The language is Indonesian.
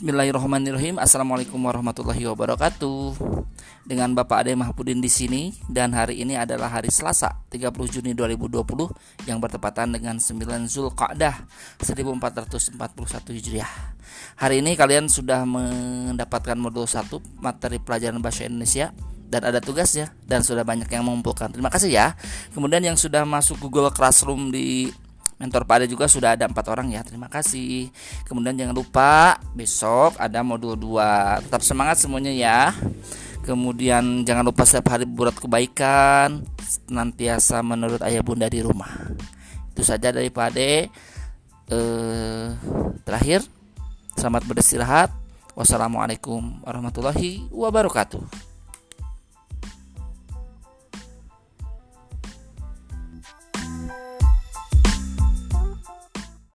Bismillahirrahmanirrahim. Assalamualaikum warahmatullahi wabarakatuh. Dengan Bapak Ade Mahpudin di sini dan hari ini adalah hari Selasa, 30 Juni 2020 yang bertepatan dengan 9 Zulqa'dah 1441 Hijriah. Hari ini kalian sudah mendapatkan modul 1 materi pelajaran bahasa Indonesia dan ada tugas ya dan sudah banyak yang mengumpulkan. Terima kasih ya. Kemudian yang sudah masuk Google Classroom di mentor pada juga sudah ada empat orang ya terima kasih. Kemudian jangan lupa besok ada modul 2 tetap semangat semuanya ya. Kemudian jangan lupa setiap hari buat kebaikan senantiasa menurut ayah bunda di rumah. Itu saja dari Pade eh, terakhir selamat beristirahat. Wassalamualaikum warahmatullahi wabarakatuh